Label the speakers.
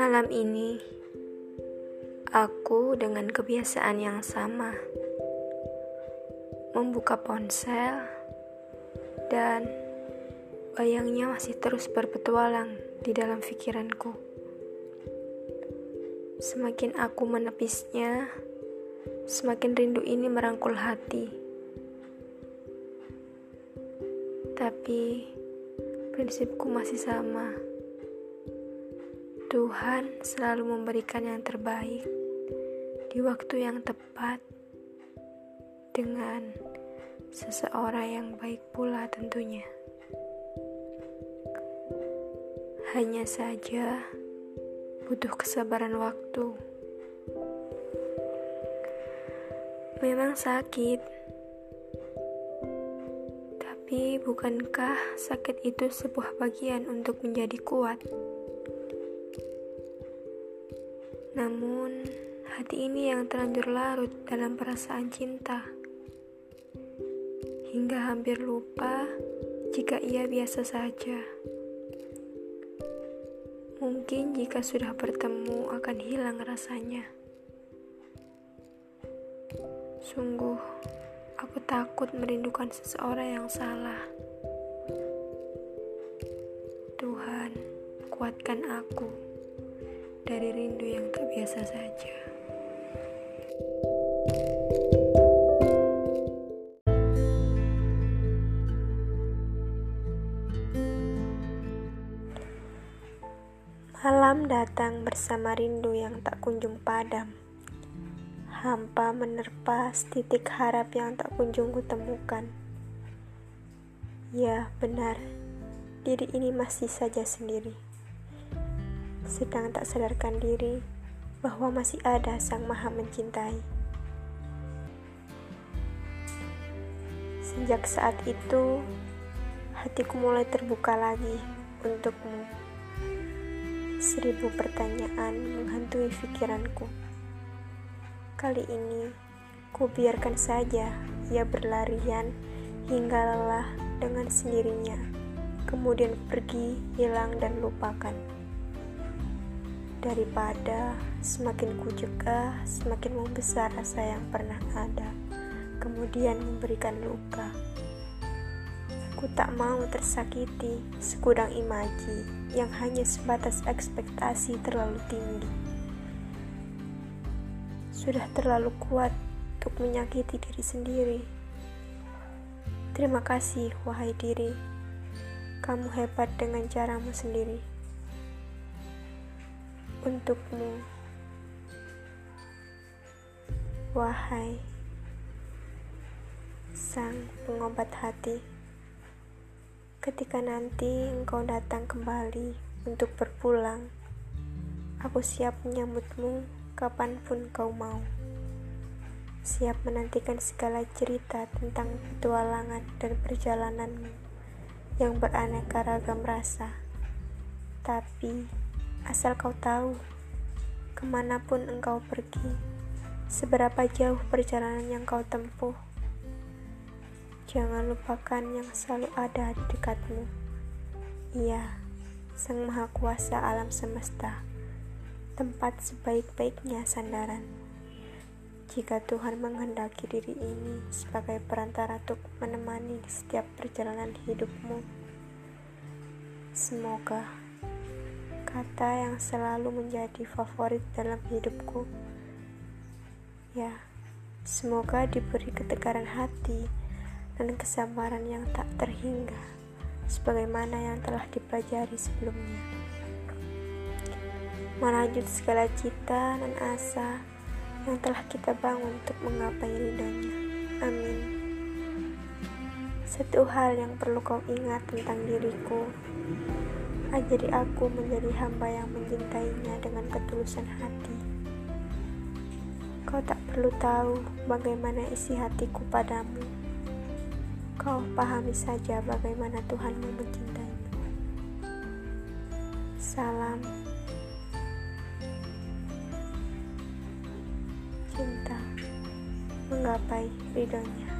Speaker 1: Malam ini, aku dengan kebiasaan yang sama membuka ponsel dan bayangnya masih terus berpetualang di dalam pikiranku. Semakin aku menepisnya, semakin rindu ini merangkul hati. Tapi prinsipku masih sama. Tuhan selalu memberikan yang terbaik di waktu yang tepat dengan seseorang yang baik pula tentunya. Hanya saja butuh kesabaran waktu. Memang sakit tapi bukankah sakit itu sebuah bagian untuk menjadi kuat? Namun, hati ini yang terlanjur larut dalam perasaan cinta, hingga hampir lupa jika ia biasa saja. Mungkin jika sudah bertemu akan hilang rasanya. Sungguh, Aku takut merindukan seseorang yang salah. Tuhan, kuatkan aku dari rindu yang tak biasa saja. Malam datang bersama rindu yang tak kunjung padam hampa menerpa titik harap yang tak kunjung kutemukan. Ya, benar, diri ini masih saja sendiri. Sedang tak sadarkan diri bahwa masih ada Sang Maha Mencintai. Sejak saat itu, hatiku mulai terbuka lagi untukmu. Seribu pertanyaan menghantui pikiranku. Kali ini, ku biarkan saja ia berlarian hingga lelah dengan sendirinya, kemudian pergi, hilang, dan lupakan. Daripada semakin ku cegah, semakin membesar rasa yang pernah ada, kemudian memberikan luka. Ku tak mau tersakiti sekudang imaji yang hanya sebatas ekspektasi terlalu tinggi sudah terlalu kuat untuk menyakiti diri sendiri. Terima kasih, wahai diri. Kamu hebat dengan caramu sendiri. Untukmu, wahai sang pengobat hati, ketika nanti engkau datang kembali untuk berpulang, aku siap menyambutmu kapan pun kau mau. Siap menantikan segala cerita tentang petualangan dan perjalananmu yang beraneka ragam rasa. Tapi, asal kau tahu, ke mana pun engkau pergi, seberapa jauh perjalanan yang kau tempuh, jangan lupakan yang selalu ada di dekatmu. Ia, Sang Maha Kuasa alam semesta tempat sebaik-baiknya sandaran. Jika Tuhan menghendaki diri ini sebagai perantara untuk menemani setiap perjalanan hidupmu, semoga kata yang selalu menjadi favorit dalam hidupku, ya, semoga diberi ketegaran hati dan kesabaran yang tak terhingga, sebagaimana yang telah dipelajari sebelumnya merajut segala cita dan asa yang telah kita bangun untuk menggapai ridhonya. Amin. Satu hal yang perlu kau ingat tentang diriku, ajari aku menjadi hamba yang mencintainya dengan ketulusan hati. Kau tak perlu tahu bagaimana isi hatiku padamu. Kau pahami saja bagaimana Tuhanmu mencintaimu. Salam cinta menggapai ridhonya.